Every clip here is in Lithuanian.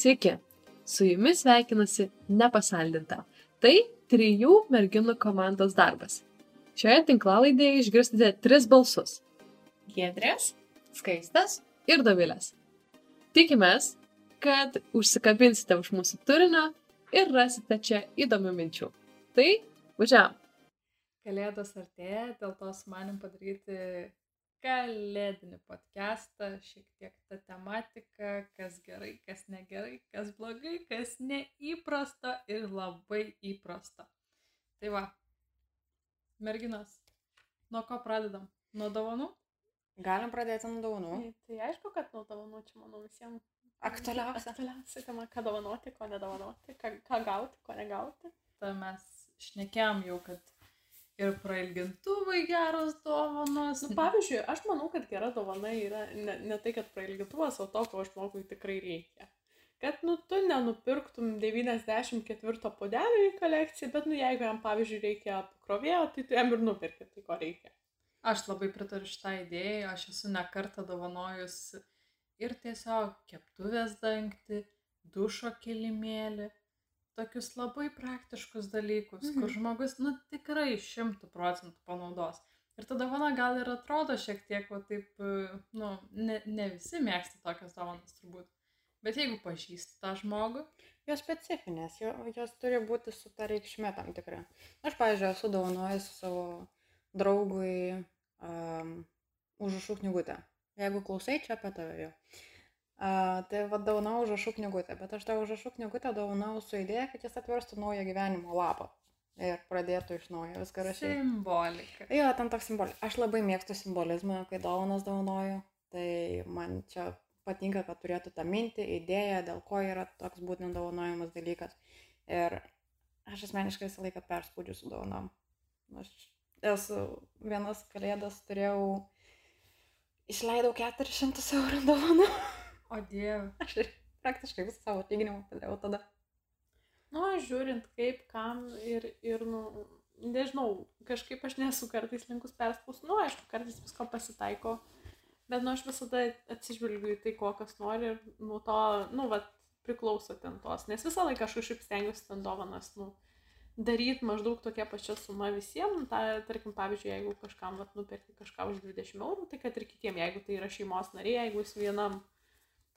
Sveiki, su jumis sveikinasi nepasaldinta. Tai trijų merginų komandos darbas. Šioje tinklalaidėje išgirsite tris balsus - Giedrės, Skaistas ir Dovilės. Tikimės, kad užsikabinsite už mūsų turinio ir rasite čia įdomių minčių. Tai važiavam. Kalėdos artėja, dėl to su manim padaryti kalėdinį podcastą, šiek tiek tą tematiką, kas gerai, kas negerai, kas blogai, kas neįprasta ir labai įprasta. Tai va, merginas, nuo ko pradedam? Nuo dovanų? Galim pradėti nuo dovanų. Tai, tai aišku, kad nuo dovanų čia, manau, visiems Aktualiausia. aktualiausia tema, ką dovanoti, ko nedovanoti, ką, ką gauti, ko negauti. Tai mes šnekėjom jau, kad ir prailgintuvai geros dovanos. Nu, pavyzdžiui, aš manau, kad gera dovana yra ne, ne tai, kad prailgintuvas, o to, ko žmogui tikrai reikia. Kad, nu, tu nenupirktum 94 puodelio į kolekciją, bet, nu, jeigu jam, pavyzdžiui, reikia pakrovėjo, tai tu jam ir nupirki tai, ko reikia. Aš labai pritariu šitą idėją, aš esu nekartą dovanojus ir tiesiog keptuvės dangti, dušo kilimėlį, tokius labai praktiškus dalykus, mhm. kur žmogus, nu, tikrai šimtų procentų panaudos. Ir ta dovana gal ir atrodo šiek tiek, o taip, nu, ne, ne visi mėgsta tokias dovanas turbūt. Bet jeigu pažįsti tą žmogų, Jos specifinės, jo, jos turi būti su ta reikšmė tam tikra. Aš, pavyzdžiui, esu dovanojęs savo draugui um, užrašų knygutę. Jeigu klausai, čia apie tave jau. Uh, tai vadovau užrašų knygutę, bet aš tą užrašų knygutę dovanau su idėja, kad jis atverstų naują gyvenimo lapą ir pradėtų iš naujo viską rašyti. simbolika. Jo, ten toks simbolis. Aš labai mėgstu simbolizmą, kai dovanas dovanoju. Tai man čia patinka, kad turėtų tą mintį, idėją, dėl ko yra toks būtent dovanojamas dalykas. Ir aš asmeniškai visą laiką perspaudžiu su dovanom. Aš esu vienas kalėdas turėjau, išleidau 400 eurų dovanų. O dieve. Aš praktiškai visą savo atlyginimą padariau tada. Nu, žiūrint kaip, kam ir, ir nu, nežinau, kažkaip aš nesu kartais linkus perspausti, nu, aišku, kartais visko pasitaiko, bet, nu, aš visada atsižvelgiu į tai, ko kas nori ir nuo to, nu, va, priklauso ten tos, nes visą laiką aš kažkaip stengiuosi ten dovanas, nu, daryti maždaug tokia pačia suma visiems, ta, tarkim, pavyzdžiui, jeigu kažkam, va, nuperki kažką už 20 eurų, tai kad ir kitiem, jeigu tai yra šeimos nariai, jeigu jis vienam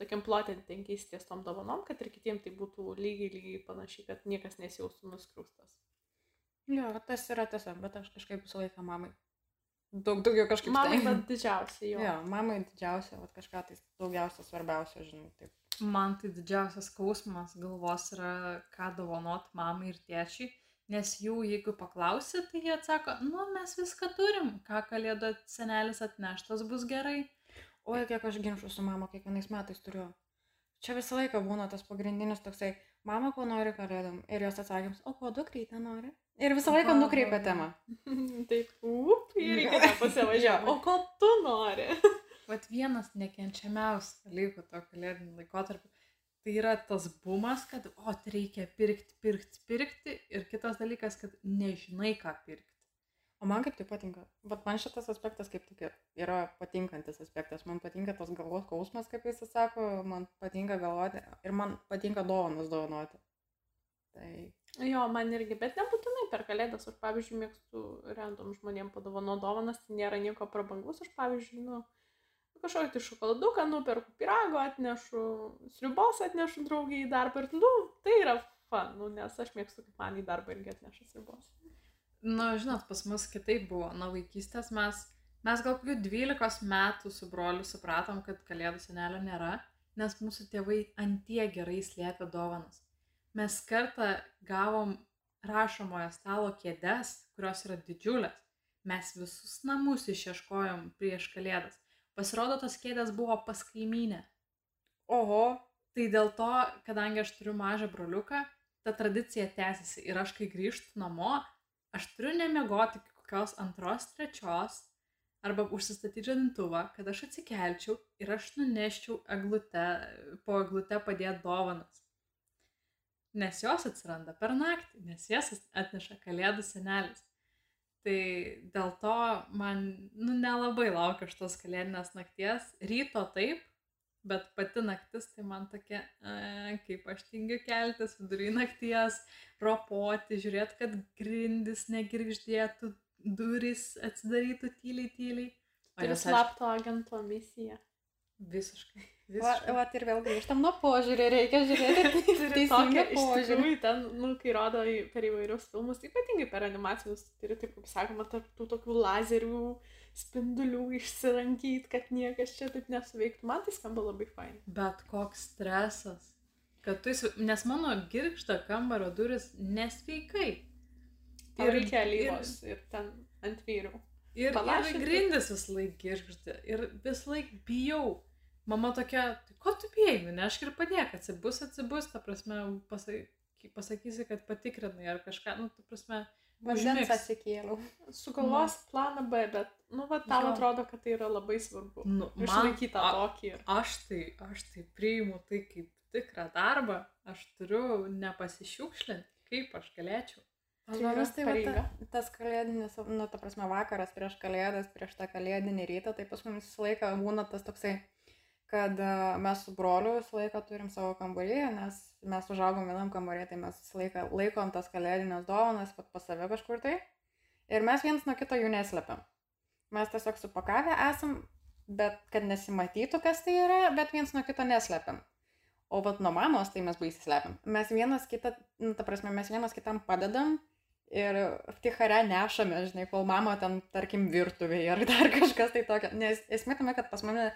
tokiam plotė tenkiais ties tom dovanom, kad ir kitiem tai būtų lygiai, lygiai panašiai, kad niekas nesijaustų nuskriaustas. Jo, tas yra tiesa, bet aš kažkaip visą laiką mamai. Daug daugiau kažkaip. Mamai, bet didžiausia jo. Jo, mamai didžiausia, vat kažką tai daugiausia, svarbiausia, žinai, taip. Man tai didžiausias skausmas galvos yra, ką dovanot mamai ir tėčiai, nes jų, jeigu paklausi, tai jie atsako, nu, mes viską turim, ką kalėdų senelis atneštas bus gerai. Oi, kiek aš ginčių su mama kiekvienais metais turiu. Čia visą laiką būna tas pagrindinis toksai, mama ko nori kalėdom. Ir jos atsakymas, o ko dukrytė nori. Ir visą laiką Va, nukreipia temą. Taip, up, ir reikia pasivažiuoti. O ko tu nori? Vat vienas nekenčiamiausių dalykų to kalėdinio laikotarpio. Tai yra tas bumas, kad, o, tai reikia pirkti, pirkti, pirkti. Ir kitas dalykas, kad nežinai, ką pirkti. O man kaip tai patinka. Vat man šitas aspektas kaip tik yra patinkantis aspektas. Man patinka tas galvos skausmas, kaip jis sako, man patinka galvoti ir man patinka dovanas dovanoti. Tai Jo, man irgi, bet nebūtinai per kalėdas. Aš, pavyzdžiui, mėgstu random žmonėm padovano dovanas, tai nėra nieko prabangus. Aš, pavyzdžiui, nu, kažkokį tai šokoladuką nuperku, pirago atnešu, sriubos atnešu draugiai į darbą ir, nu, tai yra fan, nu, nes aš mėgstu, kaip man į darbą irgi atneša sriubos. Na, žinot, pas mus kitaip buvo. Nuo vaikystės mes, mes gal kokių 12 metų su broliu supratom, kad kalėdų senelio nėra, nes mūsų tėvai antie gerai slėpė dovanas. Mes kartą gavom rašomojo stalo kėdes, kurios yra didžiulės. Mes visus namus išieškojom prieš kalėdas. Pasirodo, tos kėdės buvo pas kaimynę. oho, Tai dėl to, kadangi aš turiu mažą broliuką, ta tradicija tęsiasi ir aš kai grįžtu namo, aš turiu nemiegoti iki kokios antros, trečios arba užsistatyti žadintuvą, kad aš atsikelčiau ir aš nuneščiau eglute, po eglute padėti dovanas. Nes jos atsiranda per naktį, nes jas atneša kalėdų senelis. Tai dėl to man nu, nelabai laukia šitos kalėdinės nakties. Ryto taip, Bet pati naktis, tai man tokia, a, kaip aš tingiu keltis vidury nakties, ropoti, žiūrėti, kad grindis negirgždėtų, durys atsidarytų tyliai, tyliai. Tai aišku, slapto agento misija. Visiškai. Visiškai. va ir vėl grįžtam nuo požiūrį, reikia žiūrėti tokią iš požiūrį. ten, nu, kai rodo per įvairius filmus, ypatingai per animacinius, turi, taip kaip sakoma, tarp tų tokių lazerių spindulių išsirankyti, kad niekas čia taip nesuveiktų. Man tai skamba labai fain. Bet koks stresas. Kad tu, įsi- nes mano girgžda kambario duris nesveikai. Ir reikia alyvos ir ten ant vyrių. Ir, ir Palašinti. grindis vis laik girgžda. Ir vis laik bijau. Mama tokia, tai ko tu bijai, nu nešk ir padėk, atsibus, atsibus, ta prasme, pasaky, pasakysi, kad patikrinai ar kažką, nu, ta prasme, Vandens užmigs. atsikėliau. Sugalvos planą B, bet, nu, va, tau Jo. atrodo, kad tai yra labai svarbu. Nu, man, Išlaikyti tą a- tokį. ir- aš tai, aš tai priimu tai kaip tikrą darbą, aš turiu nepasišiukšlinti, kaip aš galėčiau. Pas Tai va, ta, tas kalėdinis, nu, ta prasme, vakaras prieš kalėdas, prieš tą kalėdinį rytą, tai pas mumis visą laiką būna tas toksai, kad a, mes su broliu visą laiką turim savo kambarį, nes mes užaugom vienam kambarį, tai mes visą laiką laikom tas kalėdinės dovanas pat pas save kažkur tai. Ir mes vienas nuo kito jų neslepiam. Mes tiesiog supakavę esam, bet kad nesimatytų, kas tai yra, bet viens nuo kito neslepiam. O vat nuo mamos tai mes baisiai slepiam. Mes vienas kitą, nu, ta prasme, mes vienas kitam padedam ir tichare nešame, žinai, kol mama ten, tarkim, virtuvėje ar dar kažkas tai tokio. Nes esmė tame, kad pas mane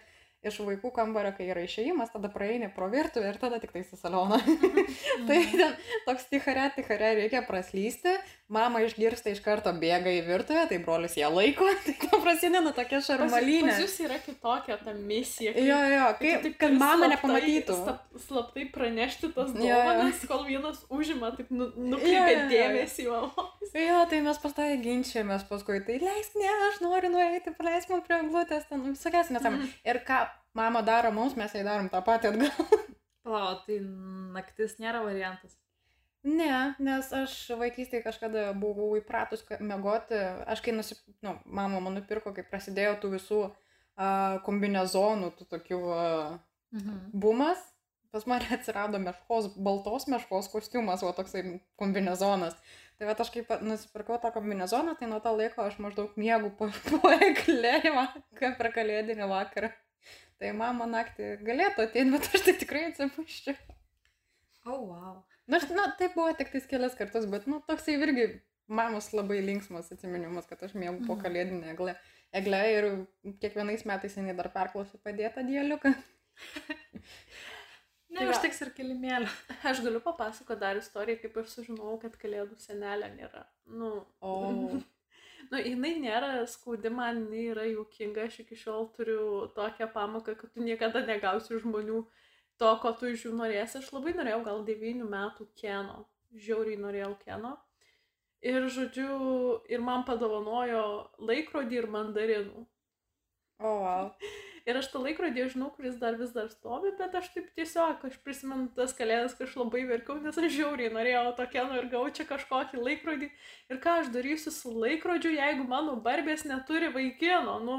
iš vaikų kambario, kai yra išėjimas, tada praeini pro virtuvę ir tada tik tai į saloną. tai ten toks tichare, tichare reikia praslysti, mama išgirsta iš karto bėga į virtuvę, tai brolis ją laiko, tai prasideda tokia Pas, šarmalinė. pas jūs yra kitokia ta misija. kai- Jo, jo, kaip, taip kad mama slaptai- nepamatytų. slap- Slaptai pranešti tas dovanas, kol vienas užima, taip nu, nukreipia dėmesį į mano. Jo, tai mes pastoviai ginčiamės paskui, tai leisk, ne, aš noriu nueiti, paleisk man prie glutės, ten visokias nesąmonės. Mhm. Ir ką mama daro mums, mes jai darom tą patį atgal. Palauk, tai naktis nėra variantas. Ne, nes aš vaikystėje kažkada buvau įpratus miegoti, aš kai nusip... Nu, mama man nupirko, kai prasidėjo tų visų uh, kombinezonų, tų tokių uh, Mhm. bumas, pas mane atsirado meškos, baltos meškos kostiumas, o toksai kombinezonas. Tai va aš kaip nusipirkau tą kombinezoną, tai nuo to laiko aš maždaug miegu po, po eglėjimą, kaip per kalėdinį vakarą. Tai mama naktį galėtų ateiti, bet aš tai tikrai atsipuščiau. O, oh, wow. Aš- na, tai buvo tik tais kelias kartus, bet, nu, toksai irgi mamos labai linksmas atsiminimas, kad aš miegu po Mhm. kalėdinę eglę. Eglę ir kiekvienais metais jinai dar perklausė padėtą dieliuką. Ne, Tai užteks ir kilimėlio. Aš galiu papasakoti dar istoriją, kaip aš sužinojau, kad kalėdų senelė nėra. Nu, O. nu, jinai nėra skaudi, man jinai yra juokinga, aš iki šiol turiu tokią pamoką, kad tu niekada negausi žmonių to, ko tu iš jų norėsi. Aš labai norėjau gal 9 metų keno, žiauriai norėjau keno. Ir žodžiu, ir man padovanojo laikrodį ir mandarinų. O, wow. Ir aš tą laikrodį žinau, kuris dar vis dar stovi, bet aš taip tiesiog, aš prisimenu tas kalėdas, kai aš labai verkiau, nes aš žiauriai norėjau tokia, nu ir gaučiau kažkokį laikrodį. Ir ką aš darysiu su laikrodžiu, jeigu mano barbės neturi vaikino, nu,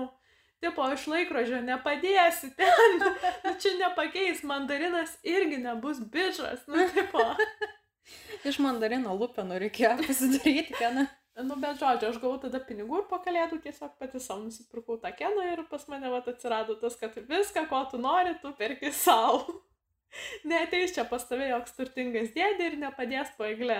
tipo, iš laikrodžio nepadėsi ten, nu, čia nepakeis, mandarinas irgi nebus bičias, nu, tipo. Iš mandarino lūpenų reikėjo pasidaryti keną. Nu, bet žodžiu, aš gavau tada pinigų ir po kalėdų tiesiog pati savo nusipirkau tą keną ir pas mane vat atsirado tas, kad viską, ko tu nori, tu perki savo. Neteis čia pas tave joks turtingas dėdė ir nepadės paeglė.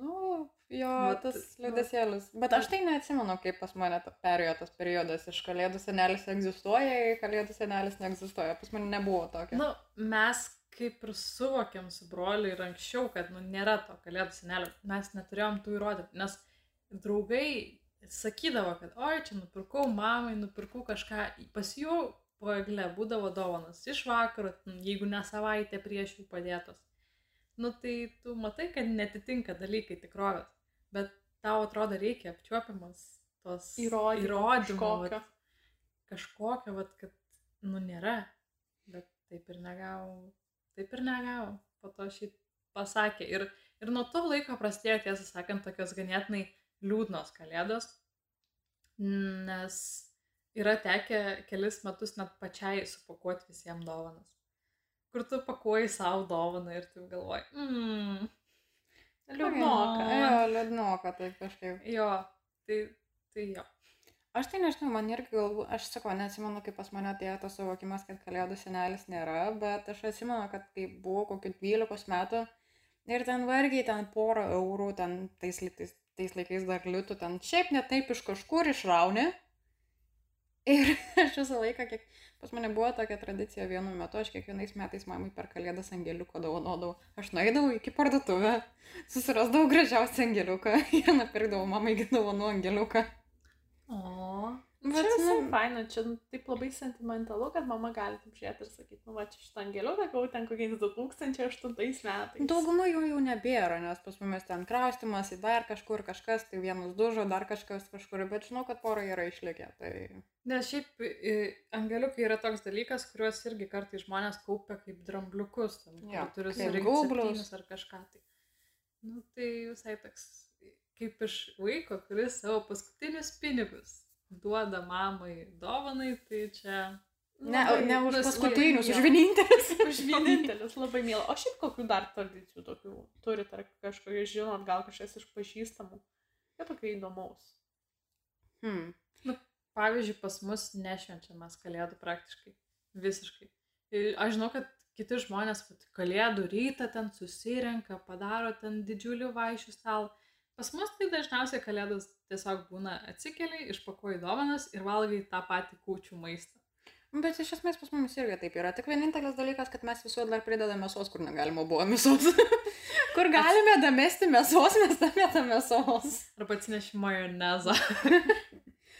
Nu, jo, Vat, tas nu. liūdėsėlis. Bet aš tai neatsimenu, kaip pas mane perėjo tas periodas iš kalėdų senelis egzistuoja, į kalėdų senelis neegzistuoja. Pas mane nebuvo tokio. Nu, mes kaip ir suvokėm su broliu ir anksčiau, kad nu, nėra to kalėdų senelio. Mes neturėjom tų įrodymų, nes draugai sakydavo, kad oi, čia nupirkau mamai, nupirkau kažką. Pas jų po egle būdavo dovanas iš vakaro, jeigu ne savaitę prieš jų padėtos. Nu tai tu matai, kad netitinka dalykai tikrovės, bet tau atrodo reikia apčiuopiamas tos įrodymų kažkokio. vat, kažkokio, vat, kad, nu, nėra. Bet taip ir negavau. Taip ir negavau. Po to šį pasakė. Ir, ir nuo to laiko prasidėjo, tiesą sakant, tokios ganėtinai liūdnos kalėdos. Nes yra tekę kelis metus net pačiai supakuoti visiems dovanas. Kur tu pakuoji savo dovaną ir tu galvoji, mmm, Liūdnoka. Jo, liūdnoka, taip kažkaip. jo, tai, tai jo. Aš tai nežinau, man irgi galbūt, aš sakau, neatsimenu, kaip pas mane atėjo tas suvokimas, kad kalėdų senelis nėra, bet aš atsimenu, kad kai buvau kokiu 12 metų ir ten vargiai ten porą eurų, ten tais, tais, tais laikais dar liūtų, ten šiaip netaip iš kažkur išrauni. Ir aš visą laiką, kiek pas mane buvo tokia tradicija vienu metu, aš kiekvienais metais mamai per kalėdas angeliuko dovanodavau. Aš nueidavau iki parduotuvę, susirasdavau gražiausią angeliuką ir nupirkdavau mamai dovanų angeliuką. O, Bet, čia visai faina, čia nu, taip labai sentimentalu, kad mama gali taip žiūrėti ir sakyti, nu va, čia šitą angeliuką gavau ten kokiais 2008 metais. Dauguma jų jau nebėra, nes pas mumis ten kraustimas į dar kažkur kažkas, tai vienas dužo, dar kažkas kažkur, bet žinau, kad pora yra išlikę. Tai... Nes šiaip angeliukai yra toks dalykas, kuriuos irgi kartai žmonės kaupia kaip drambliukus, kur Jo, turi surinkti ar kažką. Tai. Nu, tai visai toks kaip iš vaiko, kuris savo paskutinius pinigus duoda mamai dovanai, tai čia... Ne, Labai- ne už paskutinius, už vienintelis. Už vienintelis labai mėla. O šiaip kokių dar tradicijų tokių turit, ar kažkokių žinot, gal kažkas iš pažįstamų. Jie tokia įdomaus. Hmm. Pavyzdžiui, pas mus nešvenčiamas kalėdų praktiškai. Visiškai. Ir aš žinau, kad kiti žmonės kalėdų rytą ten susirenka, padaro ten didžiulį vaišių stalą. Pas mus tai dažniausiai kalėdos tiesiog būna atsikeliai, išpakuoji dovanas ir valgai tą patį kūčių maistą. Bet iš esmės pas mumis irgi taip yra. Tik vienintelis dalykas, kad mes visuomet dar pridedame mėsos, kur negalima buvo mėsos. kur galime damesti mėsos, mes damėtame mėsos. Arba atsineši majonezą.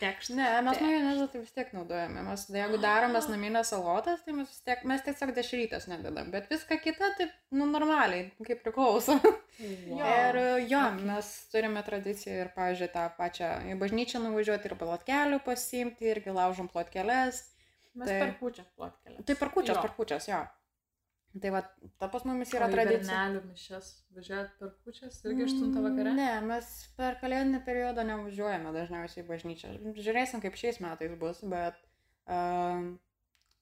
Tekšt. Ne, mes majonezą tai vis tiek naudojame. Mes, jeigu darome naminės salotas, tai mes, vis tiek, mes tiesiog dešrytas nededam. Bet viską kitą, tai, nu, normaliai, kaip priklauso. Wow. Ir jo, mes turime tradiciją ir, pavyzdžiui, tą pačią į bažnyčią nuvažiuoti ir plotkelių pasiimti, irgi laužom plotkelės. Mes Tai- per pučią plotkelę. Tai per kučias, Jo. per kučias, jo. Tai va, ta pas mumis Yra tradicija. tradicija. mišes. Važiuojat per kučias irgi 8 vakare. Ne, mes per kalėdinį periodą nevažiuojame dažniausiai į bažnyčią. Žiūrėsim, kaip šiais metais bus, bet uh,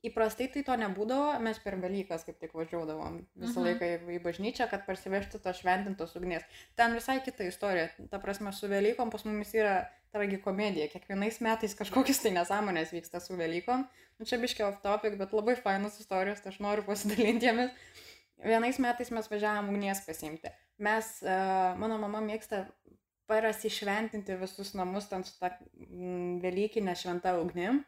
įprastai tai to nebūdavo, mes per Velykas kaip tik važiuodavom visą Mhm. laiką į, bažnyčią, kad parsivežti tos šventintos ugnies. Ten visai kita istorija. Ta prasme, su Velykom pas mumis yra tragikomedija. Kiekvienais metais kažkokios tai nesąmonės vyksta su Velykom. Nu, čia biškiai off topic, bet labai fainos istorijos, tai aš noriu pasidalinti jomis. Vienais metais mes važiavom ugnies pasimti. Mes, uh, mano mama mėgsta parasišventinti visus namus ten su ta mm, Velykinė šventa ugnim.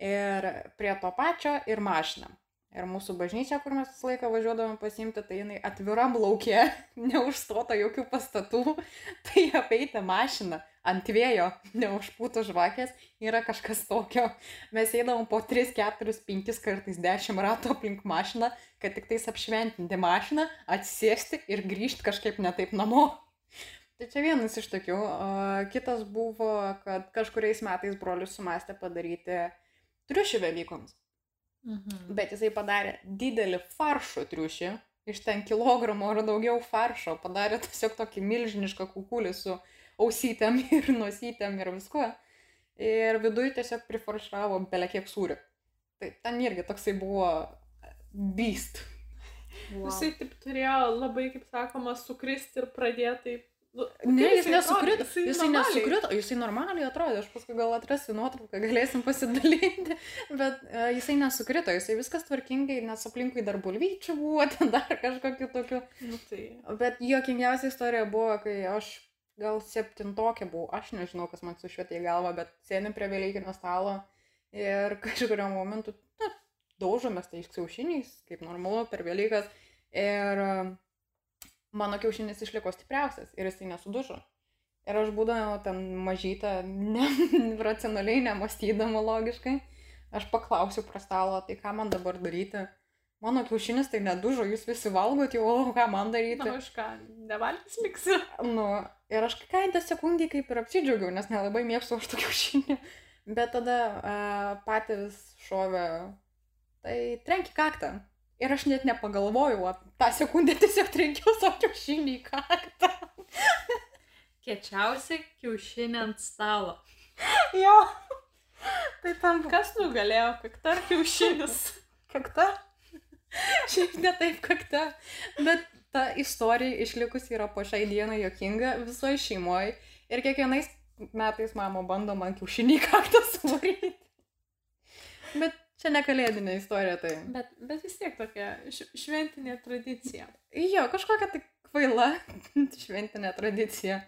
Ir prie to pačio ir mašina. Ir mūsų bažnyčia, kur mes visą laiką važiuodavom pasimti, tai jinai atviram laukė, neužstota jokių pastatų. Tai apeiti mašiną ant vėjo, neužpūtų žvakės, yra kažkas tokio. Mes eidavom po 3, 4, 5 kartais 10 ratų aplink mašiną, kad tik tais apšventinti mašiną, atsisėsti ir grįžti kažkaip netaip namo. Tai čia vienas iš tokių. Kitas buvo, kad kažkuriais metais brolius sumastė padaryti triušį Velykoms. Mhm. Bet jisai padarė didelį faršo triušį, iš ten kilogramo ar daugiau faršo, padarė tiesiog tokį milžinišką kukulį su ausytėm ir nosytėm ir viskuo. Ir viduje tiesiog prifaršavo belekiek sūrių. Tai ten irgi toksai buvo beast. Wow. Jisai taip turėjo labai, kaip sakoma, sukristi ir pradėti taip. Nu, Ne, kaip jis nesukrito. Jisai normaliai. nesukrito, jisai normaliai atrodė, aš paskui gal atrasiu nuotrauką, galėsim pasidalinti, bet uh, jisai nesukrito, jisai viskas tvarkingai, nes aplinkui dar bulvyčių buvo, ten dar kažkokiu tokiu. Nu, tai. Bet juokingiausia istorija buvo, kai aš gal septintokė buvau, aš nežinau, kas man sušvietė į galvą, bet sėdim prie vėlykinio stalo ir kažkurio momentu, na, daužomės tais kiaušiniais, kaip normalu, per vėlykas. Ir e, mano kiaušinis išliko stipriausias ir jisai nesudužo. Ir aš būdama ten mažytą, ne, racionaliai nemastydama logiškai, aš paklausiu prie stalo, tai ką man dabar daryti. Mano kiaušinis tai nedužo, jūs visi valgot jau, o ką man daryti. Na, aš ką, nevalgys liksi. Nu, ir aš kaitą sekundį kaip ir apsidžiaugiau, nes nelabai mėgstu aš tokių kiaušinių. Bet tada uh, patys šovė, tai trenki kaktą. Ir aš net nepagalvojau, tą sekundę tiesiog trenkiau savo kiaušinį į kaktą. Kiečiausi kiaušinį ant stalo. Jo. Tai tam Kas nugalėjo, kakta ar kiaušinis? kakta. Šiaip ne taip kakta. Bet ta istorija išlikusi yra po šiai dienai jokinga visoje šeimoje. Ir kiekvienais metais mama bando man kiaušinį į kaktą suvaryti. Bet čia ne kalėdinė istorija, tai. Bet, bet vis tiek tokia šventinė tradicija. Jo, kažkokia tai kvaila šventinė tradicija.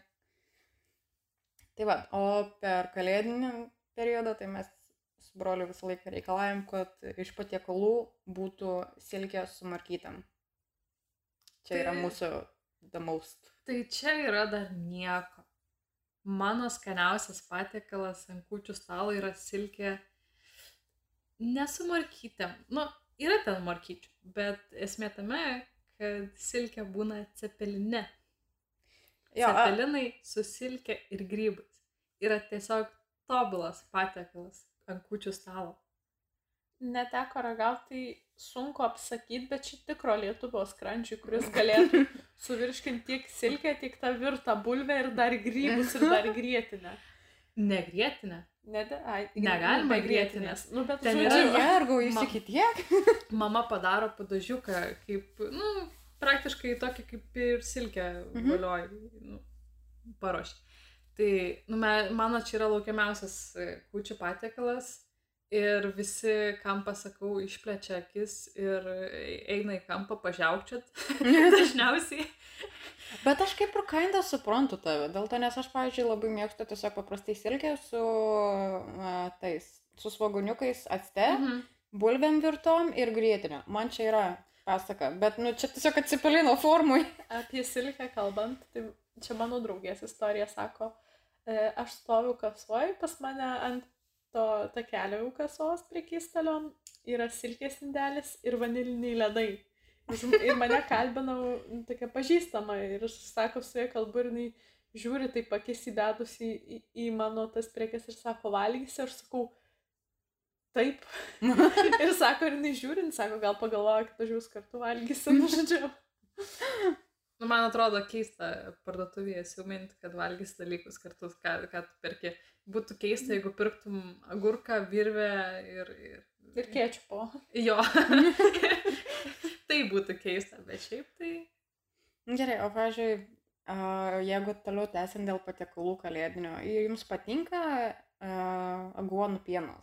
Tai va, o per kalėdinį periodą tai mes su broliu visą laiką reikalavim, kad iš patiekalų būtų silkė su markytam. Čia yra Tai- mūsų the most. Tai čia yra dar nieko. Mano skaniausias patiekalas ant kučių stalo yra silkė nesu markytėm. Nu, yra ten markyčių, bet esmė tame, kad silkė būna cepeline. Jo, a, Cepelinai su silkė ir grybais. Yra tiesiog tobulas patiekalas ant kučių stalo. Neteko ragauti, tai sunku apsakyti, bet čia tikro lietuvio skrandžiui, kuris galėtų suvirškinti tiek silkę, tiek tą virtą bulvę ir dar grybus ir dar grėtinę. Negrėtinė. Ne, ai, Negalima be grietinės. Nu, bet Ten yra jergau, jūs Ma- iki tiek? Mama padaro padažiuką, kaip, nu, praktiškai tokį kaip ir silkę Mhm. valioji, nu, paruošė. Tai, nu, me, mano čia yra laukiamiausias e, kūčių patiekalas ir visi, kam pasakau, išplečia akis ir eina į kampą pažiaukčiat dažniausiai. Bet aš kaip ir kaindą suprantu tave, dėl to, nes aš, pavyzdžiui, labai mėgstu tiesiog paprastai silkę su a, tais, su svaguniukais atste, Mhm. bulvėm virtom ir grėtinė. Man čia yra pasaka, bet, nu, čia tiesiog atsipelino formui. apie silkę kalbant, tai čia mano draugės istorija sako, e, aš stoviu kasoj, pas mane ant to takelio jau kasos prie kistalio yra silkės indelis ir vaniliniai ledai. Ir mane kalbinau nu, tokia pažįstama ir aš sako su ja kalbu ir jinai žiūri taip akis įdedus į, į, mano tas prekes ir sako valgysi, aš sakau taip. ir sako, ir jinai žiūri, ir sako, gal pagalvoja, kad jūs kartu valgysim, nu žodžiu. Nu, man atrodo keista parduotuvėje siūminti, kad valgys dalykus kartu, ką, ką tu perki. Būtų keista, jeigu pirktum agurką, virvę ir... ir... Ir kečupo. Jo. tai būtų keista, bet šiaip tai... Gerai, o, a, jeigu toliau tęsiant dėl patiekalų kalėdinio, jums patinka a, aguonų pienas?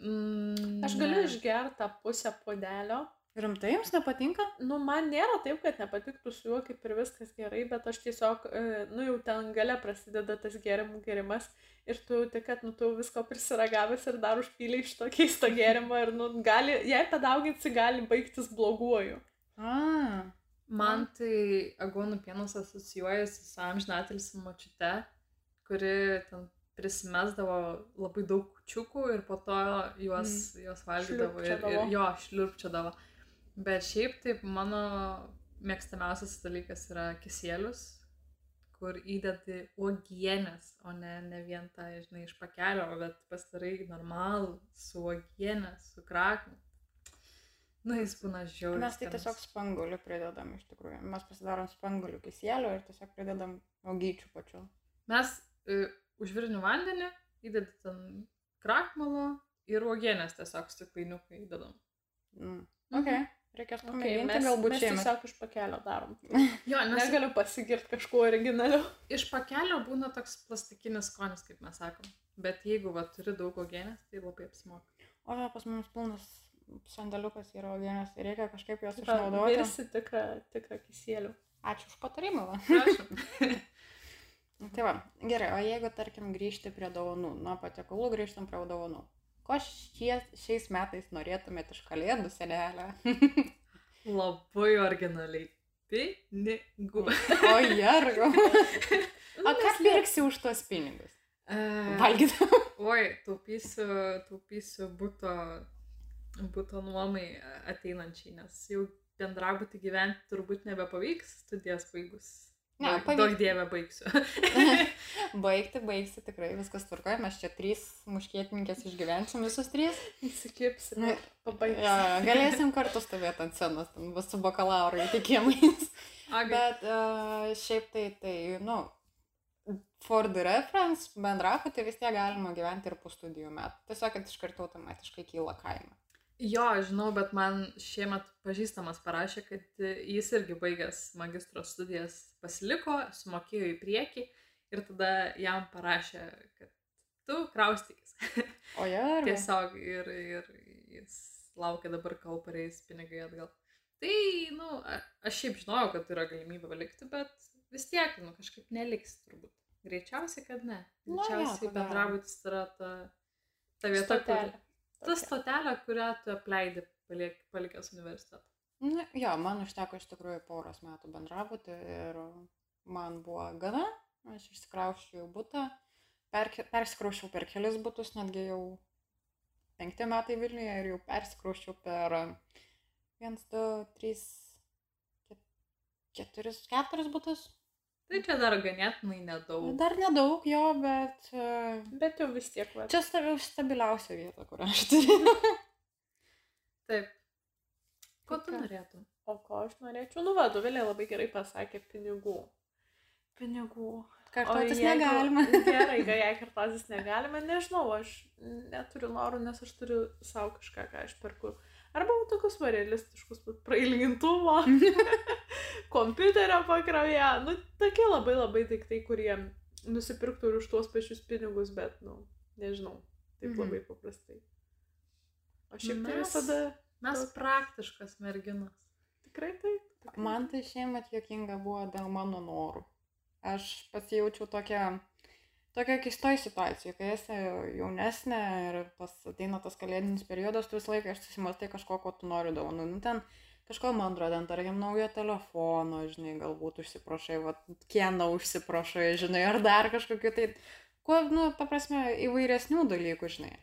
Mm, Aš galiu išgerti tą pusę puodelio. Rimtai jums nepatinka? Nu, man nėra taip, kad nepatiktų su juo kaip ir viskas gerai, bet aš tiesiog, e, nu, jau ten gale prasideda tas gėrimų gėrimas ir tu tik, kad, nu, tu visko prisiragavęs ir dar užpylė iš to keisto gėrimo ir, nu, gali, jei padauginsi, gali baigtis bloguoju. A, Man tai agonų pienas asocijuojasi su amžinatilsi močiute, kuri ten prisimesdavo labai daug kučiukų ir po to juos, mm. juos valgydavo ir, ir jo šliurpčiodavo. Bet šiaip taip mano mėgstamiausias dalykas yra kisėlius, kur įdedi uogienės, o ne, ne vien tą, žinai, iš pakelio, bet pastarai normalų su uogienė, su krakmu. Nu, jis būna žiauriai. mes tai tiesiog spangulių pridedam iš tikrųjų. Mes pasidarom spangulių kisėlių ir tiesiog pridedam augyčių pačių. Mes e, užvirnių vandenį įdedi ten krakmalo ir uogienės tiesiog stiklainiukai įdedam. Mm. Mhm. Reikės Okay, pamėginti, mes, galbūt mes šiemet. tiesiog iš pakelio darom. Jo, nes Negaliu pasigirti kažkuo originaliu. iš pakelio būna toks plastikinis skonis, kaip mes sakom. Bet jeigu va, turi daug uogienės, tai labai apsimoka. O jo, pas mus pilnas sandaliukas yra augienės, tai reikia kažkaip juos išnaudoti. Virsi tikrą, tikrą kisėlių. Ačiū už patarimą. Va. Prašom. Tai va, gerai, o jeigu, tarkim, grįžti prie dovanų, nuo patiekalų grįžtam prie dovanų. Ko šie, šiais metais norėtumėte iš kalėdų senelę? labai originaliai. Pinigų. o jergo. Nu, O ką pirksi už tuos pinigus? E, Valgyti. Oi, taupysiu, taupysiu būto, būto nuomai ateinančiai, nes jau bendrabutį gyventi turbūt nebepavyks studijas baigus. Ne, pavyks. Daug dievę baigsiu. Baigti, baigsi, tikrai viskas tvarkoja, mes čia trys muškietininkės išgyvensim visus trys. Įsikirpsim ir pabaigsim. Ja, galėsim kartu stovėti ant scenos, ten bus su bakalauro įtikimais. Aga, Bet uh, šiaip tai, tai, nu, for the reference, bendrapatį vis tiek galima gyventi ir po studijų metų. Tiesiog, kad iš karto automatiškai kyla kaina. Jo, žinau, bet man šiemet pažįstamas parašė, kad jis irgi baigęs magistro studijas pasiliko, sumokėjo į priekį ir tada jam parašė, kad tu kraustykis. O jo, ar Tiesiog ir, ir jis laukia dabar, kol pareis pinigai atgal. Tai, nu, aš šiaip žinojau, kad yra galimybė palikti, bet vis tiek, nu, kažkaip neliks turbūt. Greičiausiai, kad ne. Nu, Greičiausiai bendrabutis yra ta, ta vieta, kur, Stotelė. ta Tokia. stotelė, kurią tu apleidi palik, palikęs universitetą. Nu, jo, man užteko iš tikrųjų poros metų bendrabuti ir man buvo gana. Aš išsikrauščiau į butą, perke- persikrauščiau per kelis butus, netgi jau penkti metai Vilniuje ir jau persikrauščiau per 1, 2, 3, 4, 4 butus. Tai čia dar ganėtinai nedaug. Dar nedaug jo, bet e, Bet jau vis tiek, va. čia stabi- stabiliausia vieta, kur aš turiu. Taip. Ko tu ką? norėtum? O ko aš norėčiau? Nu, vadovėlė labai gerai pasakė pinigų. Pinigų. Kartotis jeigu- negalima. Gerai, jei kartotis negalima, nežinau, aš neturiu norų, nes aš turiu savo kažką, ką aš perku. Arba tokius va realistiškus vat prailgintuvo, kompiuterio pakrovėje. Nu, tokie labai labai daiktai, kurie nusipirktų ir už tuos pačius pinigus, bet, nu, nežinau, taip Mhm. labai paprastai. O šiaip tai visada Mes Toks- praktiškas merginas. tikrai taip. tikrai Man tai šiemet jokinga buvo dėl mano norų. Aš pasijaučiau tokia, tokia keistoj situacijai, kai esi jaunesnė ir tas ateina tas kalėdinis periodas, tu visą laiką susimastai kažko, ko tu nori dovanų. Nu, ten kažko mandro, ten tarkim naujo telefono, žinai, galbūt užsiprašai, va, kieną užsiprašai, žinai, ar dar kažkokiu tai, kuo, nu, ta prasme, įvairesnių dalykų, žinai.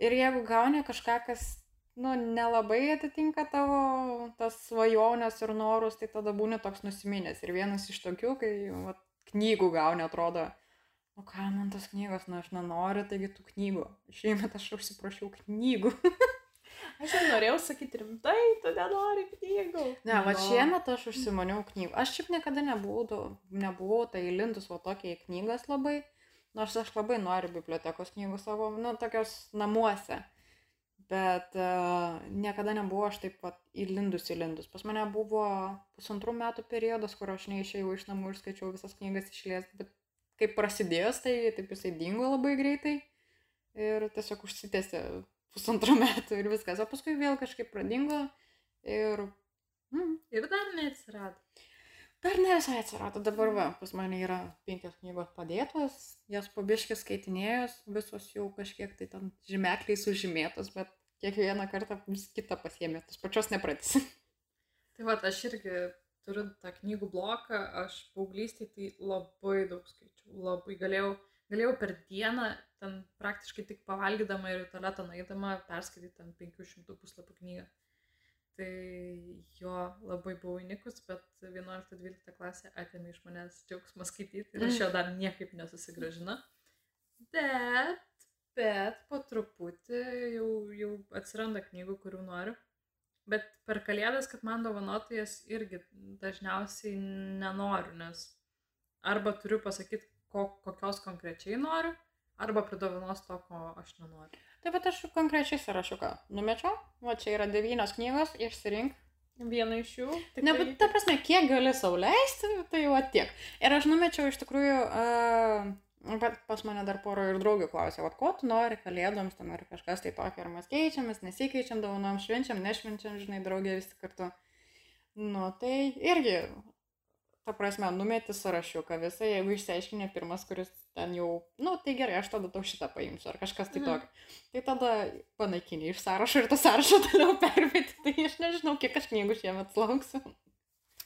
Ir jeigu gauni kažką, kas nu, nelabai atitinka tavo tas svajonės ir norus, tai tada būni toks nusiminęs. Ir vienas iš tokių, kai va, knygų gauni, atrodo, o ką man tas knygos, na aš nenoriu, taigi tų knygų. Šiemet aš užsiprašiau knygų. Aš jau norėjau sakyti rimtai, tu nenori knygų. Ne, va No. šiemet aš užsimaniau knygų. Aš šiaip niekada nebuvau, nebuvau tai lindus va tokia į knygas labai, nors aš labai noriu bibliotekos knygų savo, nu, tokios namuose. Bet uh, niekada nebuvo aš taip pat įlindus įlindus. Pas mane buvo pusantrų metų periodas, kur aš neišėjau iš namų ir skaičiau visas knygas išlės, bet kaip prasidėjo, tai taip jisai dingo labai greitai ir tiesiog užsitęsė pusantrų metų ir viskas. O paskui vėl kažkaip pradingo ir mm, Ir dar neatsirado. Dar ne visai atsirado, dabar va, pas mane yra penkios knygos padėtos, jas pabiškis skaitinėjus, visos jau kažkiek tai ten žymekliai sužymėtos, bet kiekvieną kartą vis kitą pasiemė, tos pačios nepratys. Tai va, aš irgi turiu tą knygų bloką, aš paauglystėje tai labai daug skaičiau, labai galėjau, galėjau per dieną, ten praktiškai tik pavalgydama ir tualetą naidama, perskaityti ten 500 puslapių knygą. Tai jo labai buvau įnikus, bet 11-12 klasė atėmė iš manęs džiaugsmą skaityti ir aš jo dar niekaip nesusigražinu. Bet, bet po truputį jau, jau atsiranda knygų, kurių noriu. Bet per kalėdas, kad man dovanotų jas irgi dažniausiai nenoriu, nes arba turiu pasakyti, ko, kokios konkrečiai noriu, arba pridovanos to, ko aš nenoriu. Taip pat aš konkrečiai sąrašiuką numečiau, va čia yra devynios knygos, išsirink. Viena iš jų. Ne, bet ta prasme, kiek gali sauliaisti, tai jau tiek. Ir aš numečiau iš tikrųjų, uh, bet pas mane dar poro ir draugių klausė, o ko tu nori kalėdoms, ten ar kažkas tai tokio, ar mes keičiamės, nesikeičiam, dovanom, švenčiam, nešvenčiam, žinai, draugė visi kartu. Nu, tai irgi, ta prasme, numeti sąrašiuką visą, jeigu išsiaiškinė pirmas, kuris ten jau, nu, tai gerai, aš tada tau šitą paimsiu, ar kažkas tai Mhm. tokio. Tai tada panaikini iš sąrašo ir tą sąrašą toliau permeti, tai aš nežinau, kiek aš knygų šiemet lauksiu.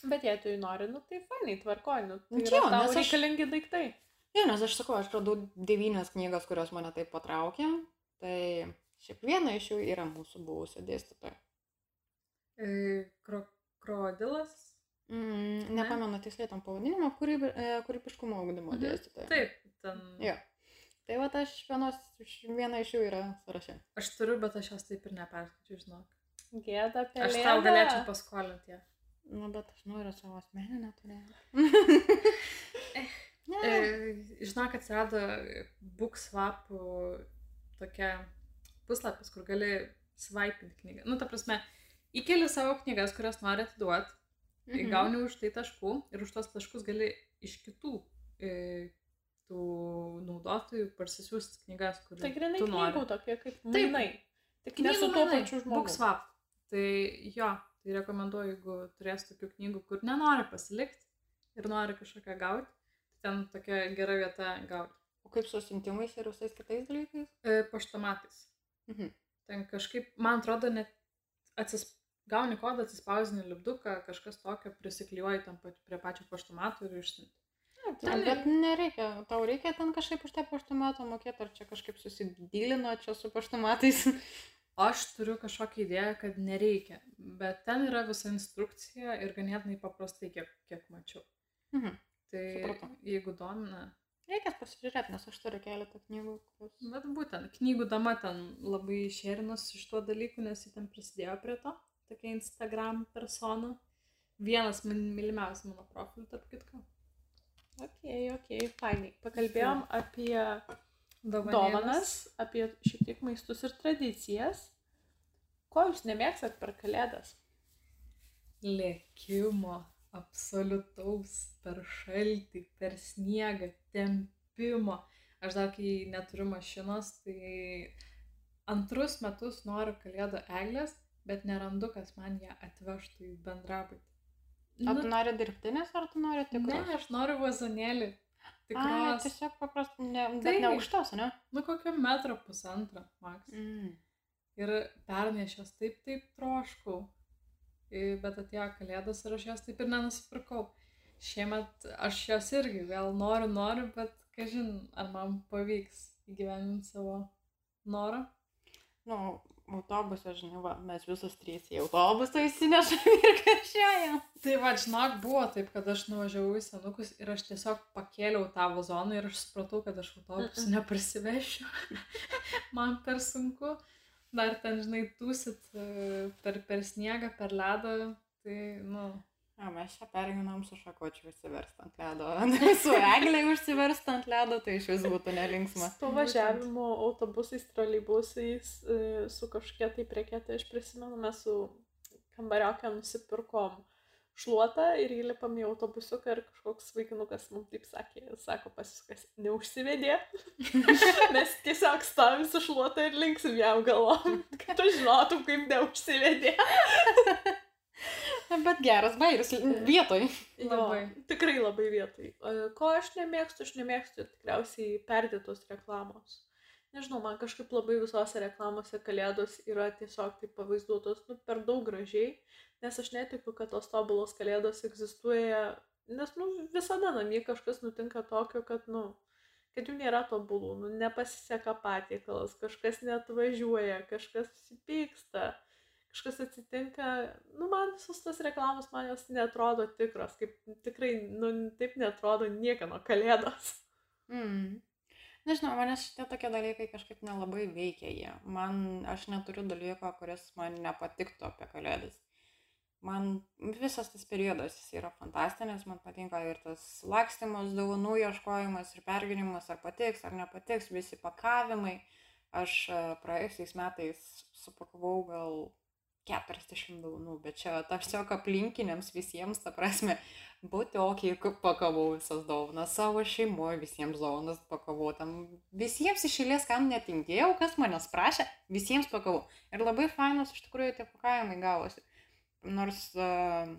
Bet jei tu jį nori, nu tai fainai, tvarkoj, nu tai Čia, yra tau aš- reikalingi daiktai. Jo, nes aš sakau, aš radau devynias knygas, kurios mane taip patraukė. Tai šiaip viena iš jų yra mūsų buvusio dėstytojo. E, Kro, krodilas. Mm, Ne? nepamenu tiksliai tam pavadinimą, kūrybi, e, kūrybiškumo augdymo Mhm. dėstytoja. Taip, ten. Jo. Tai va, aš vienos, viena iš jų yra sąraše. Aš turiu, bet aš jos taip ir neperskaičiu, žinok. Gėda, pelė. Aš tau galėčiau paskolinti ją. Nu, bet aš noriu savo asmeninę turėti. Žinok, atsirado BookSwap tokia puslapis, kur gali svaipinti knygą. Nu, ta prasme, įkeli savo knygas, kurias nori atiduoti, mhm. gauni už tai taškų ir už tos taškus gali iš kitų e, tų naudotojų parsisiųsti knygas, kur Tai grinai tu nori. knygų tokie kaip mainai. Tik ne su tuo pačiu žmogumi. BookSwap. Tai jo, tai rekomenduoju, jeigu turės tokių knygų, kur nenori pasilikti ir nori kažkokią gauti, tai ten tokia gera vieta gauti. O kaip su siuntimais ir visais kitais dalykais? E, paštamatais. Mhm. Ten kažkaip, man atrodo, net atsis, gauni kodą, atsispausini lipduką, kažkas tokio, prisiklijuoji tam pat, prie pačio paštamato ir išsinti. Ne, Ten tai, bet nereikia, tau reikia ten kažkaip už tą paštomatą mokėti, ar čia kažkaip susidylino čia su paštomatais. Aš turiu kažkokią idėją, kad nereikia, bet ten yra visa instrukcija ir ganėtinai paprastai, kiek, kiek mačiau. Mhm. Tai Supratau. jeigu domina, Reikės pasižiūrėti, nes aš turiu keletą knygų, kurios... bet būtent knygų dama ten labai šerinas iš tuo dalyku, nes ji ten prisidėjo prie to, tokia Instagram persona. Vienas man mylimiausių mano profilių, tarp kitko. Ok, ok, fainai. Pakalbėjom apie Dovanėlės. dovanas, apie šiek tiek maistus ir tradicijas. Ko jūs nemėgstat per kalėdas? lėkimo absoliutaus per šaltį, per sniegą, tempimo. Aš dar kai neturiu mašinos, tai antrus metus noriu kalėdų eglės, bet nerandu, kas man ją atvežtų į bendrabutį. Ar tu nori dirbtinės, ar tu nori tik... ne, aš noriu vazonėlį. Ai, Tikros. tiesiog paprastai, ne, Taip. ne aukštos, ne? Nu, kokio metro pusantro, maks. Mm. Ir jos taip, taip troškau. Bet atėjo kalėdos ir aš jos taip ir nenusipirkau. Šiemet aš jos irgi vėl noriu, noriu, bet kažin, ar man pavyks įgyveninti savo norą. Nu, autobusą, žinai, va, mes visus trys į autobusą įsinešame ir kažkėjom. Tai va, žinok, buvo taip, kad aš nuvažiavau į senukus ir aš tiesiog pakėliau tą vazoną ir aš supratau, kad aš autobusų neprisivešiu. Man per sunku. Dar ten, žinai, tūsit e, per, per sniegą, per ledą. Tai, nu, Ja, mes čia perginam su šakočiu užsiverst ant ledo. su egliai užsiverst ant ledo, tai iš vis būtų nelinksma. Su važiavimu autobusais, troleibusais, e, su kažkokia tai prekėte, aš prisimenu, mes su kambariokė nusipirkom šluotą ir įlipam į autobusiuką ir kažkoks vaikinukas mums taip sakė, sako pasisukas, neužsivedė. mes tiesiog stovim su šluota ir linksim jam galvom, kad tu žinotum, kaip neužsivedė. Bet geras bairis vietoj. Labai. Jo, tikrai labai vietoj. Ko aš nemėgstu, aš nemėgstu tikriausiai perdėtos reklamos. Nežinau, man kažkaip labai visose reklamose kalėdos yra tiesiog taip pavaizduotos, nu, per daug gražiai, nes aš netikiu, kad tos tobulos kalėdos egzistuoja, nes, nu, visada namie kažkas nutinka tokio, kad, nu, kad jų nėra tobulų, nu, nepasiseka patiekalas, kažkas neatvažiuoja, kažkas susipyksta, kažkas atsitinka, nu, man visos tos reklamos, man jos netrodo tikros, kaip tikrai, nu, taip netrodo niekieno kalėdos. Mm. Nežinau, manęs šitie tokie dalykai kažkaip nelabai veikia jie. Man, aš neturiu dalyko, kuris man nepatiktų apie kalėdas. Man visas tas periodas jis yra fantastinis, man patinka ir tas lakstymas, dovanų ieškojimas ir perginimas, ar patiks, ar nepatiks, visi pakavimai. Aš e, praėjusiais metais supakavau gal 40 dovanų, bet čia tiesiog aplinkiniams visiems, ta prasme, būti ok, pakavau visas dovanas, savo šeimoje visiems dovanas pakavau, tam visiems iš eilės, kam netingėjau, kas manęs prašė, visiems pakavau. Ir labai fainos iš tikrųjų tie pakavimai gavosi. Nors uh,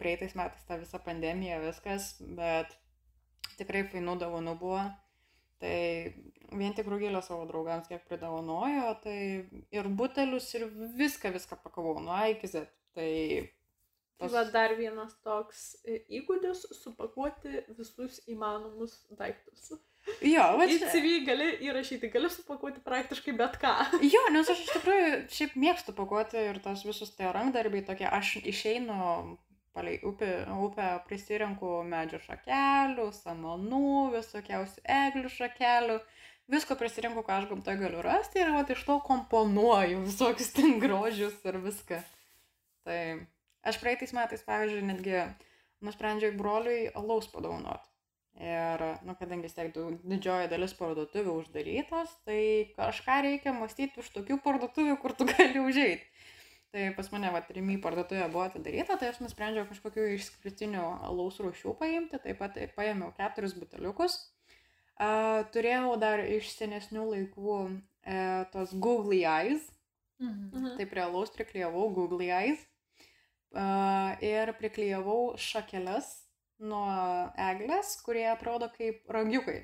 praeitais metais ta visa pandemija, viskas, bet tikrai fainų dovanų buvo. Tai vien tik rūgėlę savo draugams kiek pridavanojo, tai ir butelius, ir viską, viską pakavau nuo A iki Z. Tai Tai va dar vienas toks e, įgūdis - supakuoti visus įmanomus daiktus. Jo, va Į. CV gali įrašyti, gali supakuoti praktiškai bet ką. Jo, nes aš iš tikrųjų šiaip mėgstu pakuoti ir tos visus tie rankdarbiai tokie, aš išeinu palei upę, upę prisirenku medžio šakelių, samanų, visokiausių eglių šakelių, visko prisirinku, ką aš gamtoje galiu rasti ir va iš to komponuoju visokius ten grožius ir viską. Tai aš praeitais metais, pavyzdžiui, netgi nusprendžiau broliui alaus padovanoti. Ir, nu, kadangi vis tiek didžioji dalis parduotuvių uždarytos, tai kažką reikia mąstyti už tokių parduotuvių, kur tu gali užeiti. Tai pas mane, va, rimy parduotuvė buvo atidaryta, tai aš nusprendžiau kažkokių išskirtinių alaus rūšių paimti, taip pat paėmiau keturis buteliukus. Uh, turėjau dar iš senesnių laikų uh, tos Google Eyes, Mhm. Tai prie alaus priklijavau Google Eyes uh, ir priklijavau šakeles nuo eglės, kurie atrodo kaip ragiukai.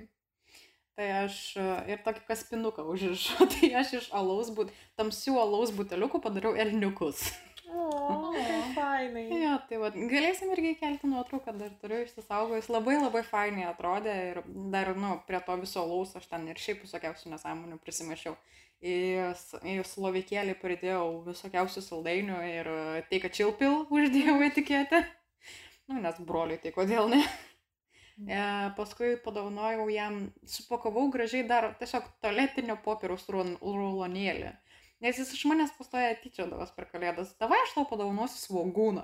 Tai aš e, ir tokį kaspinuką užrišau, tai aš iš alaus, but, tamsių alaus buteliukų padariau elniukus. O, fainai. Jo, tai va, galėsim irgi kelti nuotrauką, dar turiu išsisaugojus, labai labai fainai atrodė ir dar, nu, prie to viso alaus aš ten ir šiaip visokiausių nesąmonių prisimašiau. Į, į slovykėlį pridėjau visokiausių saldainių ir tai, kad čilpil uždėjau etiketę. Nu, nes broliai, tai kodėl ne? E, paskui padovanojau jam, supakavau gražiai dar tiesiog toletinio popieriaus rul- rulonėlį. Nes jis iš manęs pastoja tyčiodavas per kalėdas. Tavai aš tau padovanosiu svogūną.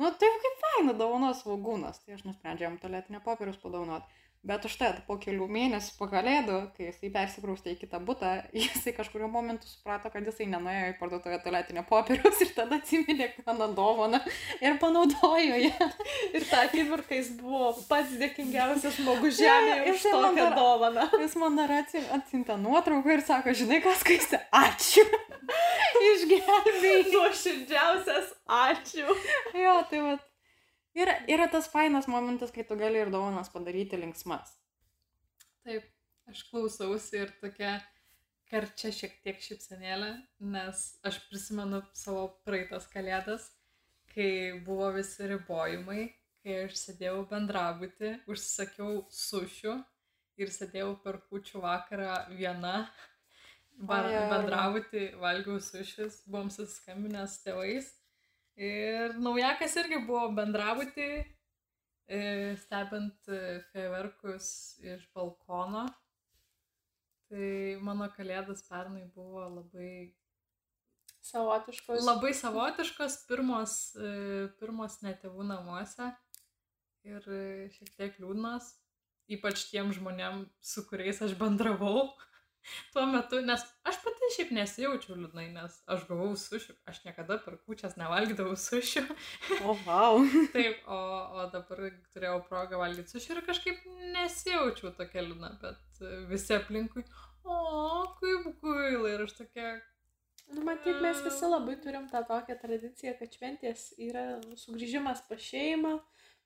Nu, tai kaip faina dovanos svogūnas. Tai aš nusprendžiau jam toletinio popieriaus padovanoti. Bet užtat po kelių mėnesių po kalėdų, kai jisai persikraustė į kitą butą, jisai kažkurio momentu suprato, kad jisai nenuėjo į parduotuvę toletinio popieriaus ir tada atsiminė mano dovaną ir panaudojo ją. Ir tą akimirką jis buvo pats dėkingiausias žmogus žemėje Jo, už tokią dar- dovaną. Jis man dar atsi- atsiuntė nuotrauką ir sako, žinai kas skaistė, ačiū. Išgelbėjai. Nuoširdžiausias ačiū. Jo, tai va. Yra, yra tas fainas momentas, kai tu gali ir dovanas padaryti linksmas. Taip, aš klausausi ir tokia karčia šiek tiek šipsenėlė, nes aš prisimenu savo praeitas kalėdas, kai buvo visi ribojimai, kai aš sėdėjau bendrabuti, užsisakiau sušių ir sėdėjau per kučių vakarą viena. Bendrabuti, valgiau sušius, buvom susiskambinę su tėvais. Ir naujakas irgi buvo bendrabuti, e, stebint e, fejerverkus iš balkono. Tai mano kalėdas pernai buvo labai, Savotiškos. labai savotiškos, pirmos, e, pirmos netėvų namuose ir šiek tiek liūdnos, ypač tiem žmonėm, su kuriais aš bendravau tuo metu, nes aš pati šiaip nesijaučiau liūdnai, nes aš gavau sušių, aš niekada per kučias nevalgydavau sušių. O, wow. Taip, o, o dabar turėjau progą valgyti suši ir kažkaip nesijaučiau tokia liūdna, bet visi aplinkui, o, kaip gaila ir aš tokia, Nu, matyt, mes visi labai turim tą tokią tradiciją, kad šventės yra sugrįžimas pas šeimą,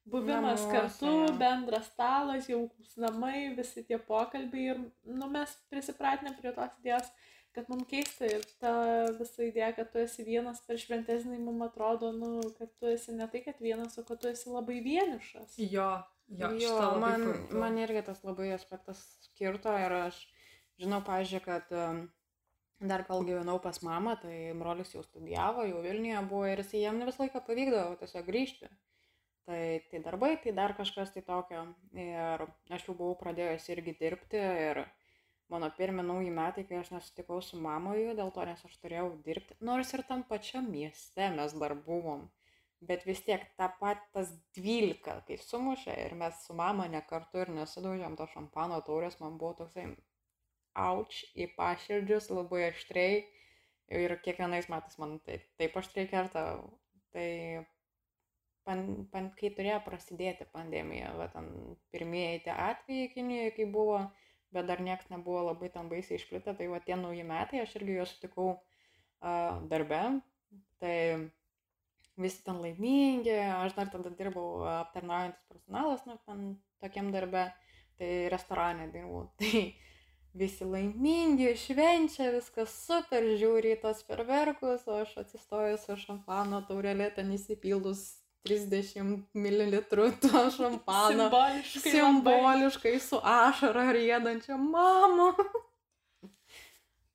buvimas Namuose, kartu, bendras stalas, jaukus namai, visi tie pokalbiai ir nu, mes prisipratinę prie tos idėjos, kad mums keista ir ta visa idėja, kad tu esi vienas per šventesnį, mums atrodo, nu, kad tu esi ne tai, kad vienas, o kad tu esi labai vienišas. jo, jo, Jo, man, pajutau. man irgi tas labai aspektas skirto ir aš žinau, pažiūrėjau, kad um, dar kol gyvenau pas mamą, tai brolis jau studijavo, jau Vilniuje buvo ir jis jam ne visą laiką pavykdavo tiesiog grįžti. Tai, tai darbai, tai dar kažkas tai tokio. Ir aš jau buvau pradėjęs irgi dirbti ir mano pirmi nauji metai, kai aš nesutikau su mamoju, dėl to, nes aš turėjau dirbti. Nors ir tam pačiam mieste mes dar buvom. Bet vis tiek tą pat tas 12, kai sumušė ir mes su mama ne kartu ir nesidaužėm to šampano taurės, man buvo toksai auč į paširdžius labai aštriai. Ir kiekvienais metais man tai, taip aštriai kerta. Tai pan, pan, kai turėjo prasidėti pandemija, va, ten pirmieji tie atvejai Kinijoje, kai buvo, bet dar niekas nebuvo labai tam baisiai išplitę, tai va tie nauji metai, aš irgi juos sutikau uh, darbe. Tai visi ten laimingi, aš dar tada dirbau aptarnaujantis personalas, nu, ten tokiam darbe, tai restorane dirbau. Tai visi laimingi, švenčia, viskas super, žiūri į tos perverkus, o aš atsistoju su šampano taurelė, ten įsipildus 30 ml to šampano. Simboliškai. labai. Simboliškai su ašara rėdančia mama.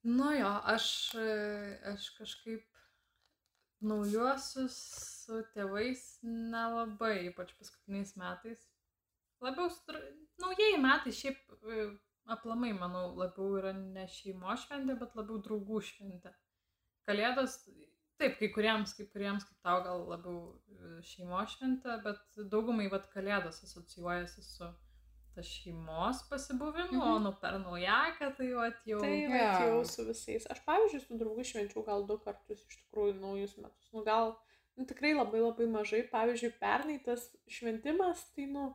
Nu jo, aš, aš kažkaip naujuosius su tėvais nelabai, ypač paskutiniais metais. Labiau, naujieji metai šiaip e, aplamai, manau, labiau yra ne šeimo šventė, bet labiau draugų šventė. Kalėdos, taip, kai kuriems, kai kuriems, kaip tau gal labiau e, šeimo šventė, bet daugumai vat kalėdos asocijuojasi su, tas šeimos pasibuvimų, Mhm. o nu per naujaką tai jau atjau. Tai vat jau su visais. Aš, pavyzdžiui, su draugu švenčiau gal du kartus iš tikrųjų naujus metus. Nu, gal nu, tikrai labai labai mažai. Pavyzdžiui, pernai tas šventimas, tai, nu,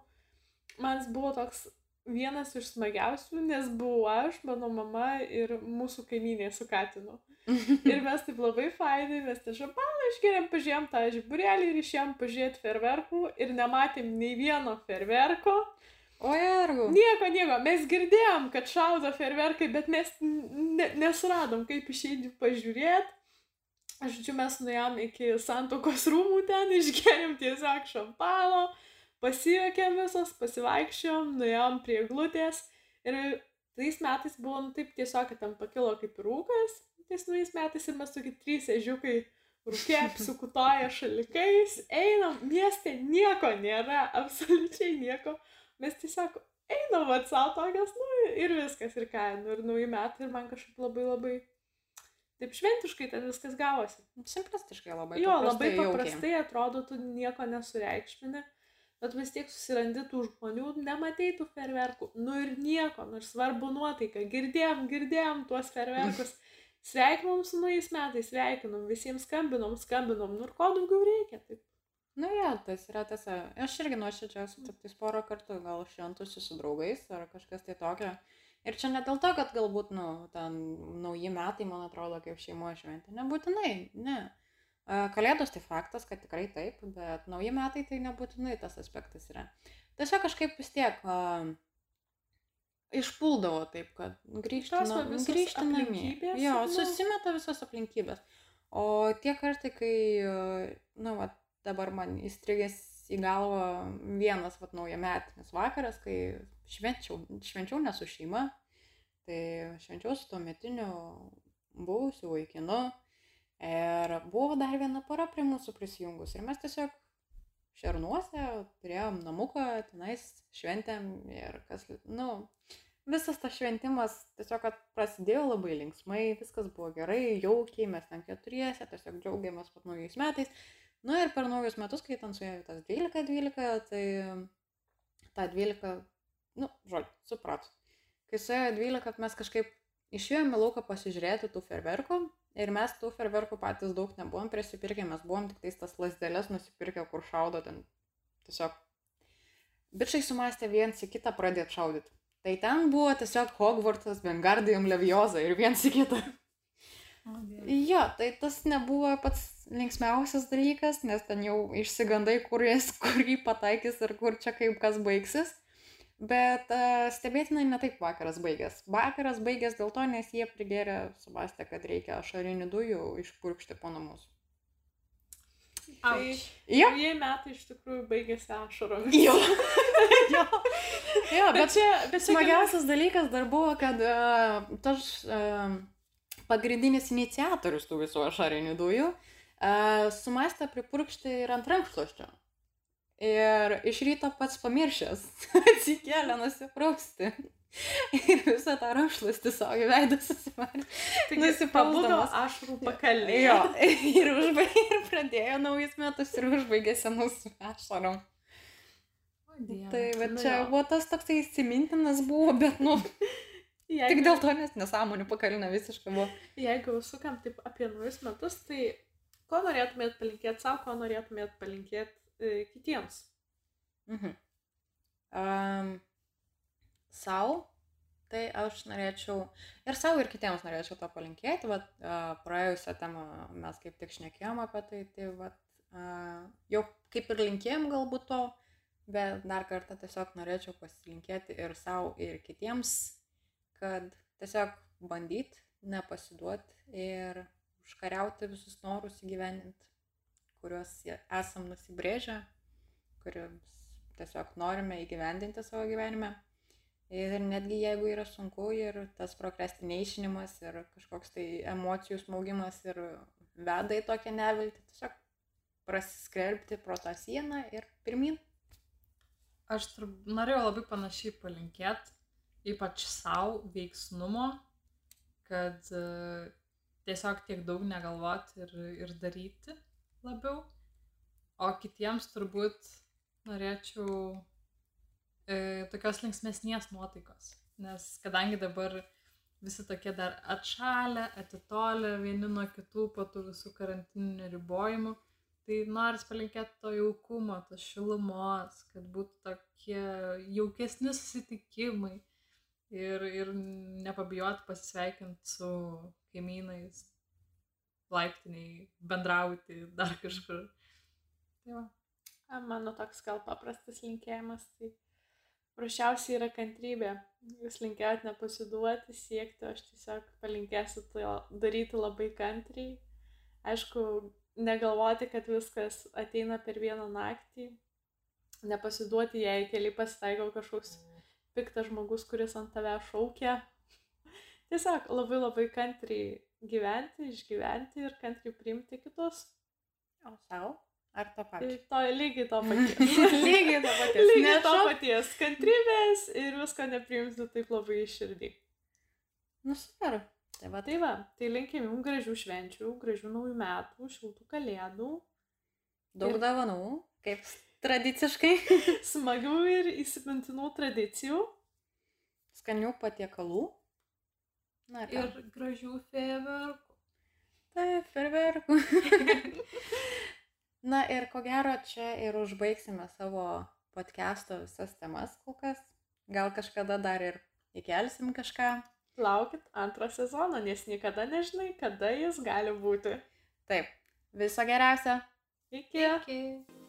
man jis buvo toks vienas iš smagiausių, nes buvau aš, mano mama ir mūsų kaimynė su Katinu. Ir mes taip labai fainai, mes tą šampaną išgeriam, pažiūrėjom tą žiburėlį ir išėjom pažiūrėti ferverkų ir nematėm nei vieno ferverko. O jergu. Nieko, nieko, mes girdėjom, kad šaudo ferverkai, bet mes ne, nesuradom, kaip išeiti pažiūrėti. Aš žodžiu, mes nuėjom iki santokos rūmų ten, išgerėm tiesiog šampano, pasijuokėm visos, pasivaikščiojom, nuėjom prie glutės. Ir tais metais buvo nu, taip tiesiog, kad ten pakilo kaip rūkas, tais naujais metais ir mes tokie trys ežiukai rūkė, apsikutoja šalikais, einam, mieste nieko nėra, absoliučiai nieko. Mes tiesiog einam atsau tokias, nu ir viskas, ir ką, nu ir nauji metai, ir man kažkaip labai labai taip šventiškai ten viskas gavosi. Simplistiškai labai. Jo, labai jaukiai. paprastai atrodo, tu nieko nesureikšmini, bet vis tiek susirandi tų žmonių, nematei tų ferverkų, nu ir nieko, nors svarbu nuotaika, girdėjom, girdėjom tuos ferverkus, sveikinom su naujais metais, sveikinom, visiems skambinom, skambinom, nu ir ko daugiau reikia. Taip. Nu, jo, tas yra tiesa. Aš irgi nuoširdžiai esu tik tais porą kartų gal šventusi su draugais ar kažkas tai tokio. Ir čia ne dėl to, kad galbūt, nu, ten nauji metai, man atrodo, kaip šeimoje šventė. Nebūtinai, ne. Kalėdos tai faktas, kad tikrai taip, bet nauji metai tai nebūtinai tas aspektas yra. Tiesiog kažkaip vis tiek a, išpuldavo taip, kad grįžti, na, grįžti namie. Jo, nu. susimeta visas aplinkybės. O tie kartai, kai, e, nu, va, dabar man įstrigęs į galvą vienas, va, naujametinis vakaras, kai švenčiau, švenčiau ne su šeima, tai švenčiau su tuo metiniu buvusiu vaikinu. Ir buvo dar viena para prie mūsų prisijungus. Ir mes tiesiog šernuose turėjom namuką, tenais šventėm ir kas, nu, visas tas šventimas tiesiog prasidėjo labai linksmai, viskas buvo gerai, jaukiai, mes ten keturiese, tiesiog džiaugiamės pat naujais metais. Na ir per naujus metus, kai ten suėjo tas 12-12, tai tą 12, nu, žodžiu, suprat. Kai suėjo 12, mes kažkaip išėjome lauką pasižiūrėti tų ferverkų ir mes tų ferverkų patys daug nebuvom prisipirkę, mes buvom tik tais tas lasdelės nusipirkę, kur šaudo ten tiesiog. Bičiai sumastė viens į kitą pradėti šaudyti. Tai ten buvo tiesiog Hogwartas, Bengardium, Levioza ir viens į kitą. Jo, tai tas nebuvo pats linksmiausias dalykas, nes ten jau išsigandai, kur jis, kur jį pataikys ir kur čia kaip kas baigsis. Bet uh, stebėtinai netaip vakaras baigės. Vakaras baigės dėl to, nes jie prigėrė, subastė, kad reikia ašarinių dujų išpurkšti po namus. Tai Jo, jie metai iš tikrųjų baigėsi ašaromis. jo. jo. jo, Bet bet čia, bet čia smagiausias dalykas dar buvo, kad uh, tas uh, pagrindinis iniciatorius tų visų ašarinių dujų uh, sumastė pripurkšti ir ant rankšluoščio. Ir iš ryto pats pamiršęs atsikėlė nusiprausti. Ir visą tą rankšluostį savo į veidą susimarė. Taigi, nusiprausdamas. pabudo ašarų pakalė. Jo, ir, užbaigė, ir pradėjo naujus metus ir užbaigė senus ašarom. Tai va Nu čia jo. buvo tas toksai įsimintinas buvo, bet nu, Jeigu, tik dėl to, nes nesąmonių pakalina visiškai buvo. Jeigu sukam taip apie naujus metus, tai ko norėtumėt palinkėti savo, ko norėtumėt palinkėti e, kitiems? Mhm. Um, sau, tai aš norėčiau ir savo, ir kitiems norėčiau to palinkėti. Vat, praėjusią temą mes kaip tik šnekėjom apie tai, tai vat, jau kaip ir linkėjom galbūt to, bet dar kartą tiesiog norėčiau pasilinkėti ir savo, ir kitiems, kad tiesiog bandyt, nepasiduot ir užkariauti visus norus įgyvendinti, kuriuos esam nusibrėžę, kuriuos tiesiog norime įgyvendinti savo gyvenime. Ir netgi jeigu yra sunku ir tas prokrastinėšinimas ir kažkoks tai emocijų smaugimas ir veda į tokią neviltį, tiesiog prasiskverbti pro tą sieną ir pirmin. Aš turb... norėjau labai panašiai palinkėti, ypač savo veiksnumo, kad e, tiesiog tiek daug negalvoti ir, ir daryti labiau. O kitiems turbūt norėčiau e, tokios linksmesnės nuotaikos. Nes kadangi dabar visi tokie dar atšalę, atitolę vieni nuo kitų po tų visų karantininių ribojimų, tai noris palinkėti to jaukumo, tos šilumos, kad būtų tokie jaukesni susitikimai ir, ir nepabijoti pasisveikinti su kaimynais, laiptiniai, bendrauti dar kažkur. Tai va. Mano toks gal paprastas linkėjimas, tai prašiausiai yra kantrybė. Jūs linkėjot nepasiduoti, siekti, aš tiesiog palinkėsiu to daryti labai kantriai. Aišku, negalvoti, kad viskas ateina per vieną naktį. Nepasiduoti, jei keli pasitaiko kažkoks piktas žmogus, kuris ant tave šaukia. Tiesiog labai labai kantriai gyventi, išgyventi ir kantriai priimti kitus. O savo? Ar to Tai pačio? to lygiai to paties. Lygiai to paties. lygiai to Nešok. paties. Kantrybės ir visko nepriimsiu taip labai iš širdį. Nu, super. Tai va, Tai va, tai linkim jums gražių švenčių, gražių naujų metų, šiltų kalėdų, daug Ir- dovanų, kaip tradiciškai. smagių ir įsimintinų tradicijų. Skanių patiekalų. Na ir, Ir gražių fejerverkų. taip, ferverkų. Na ir ko gero čia ir užbaigsime savo podcast'o visas temas kol kas. Gal kažkada dar ir įkelsim kažką. Laukit antrą sezoną, nes niekada nežinai, kada jis gali būti. Taip, viso geriausio. Iki. Iki.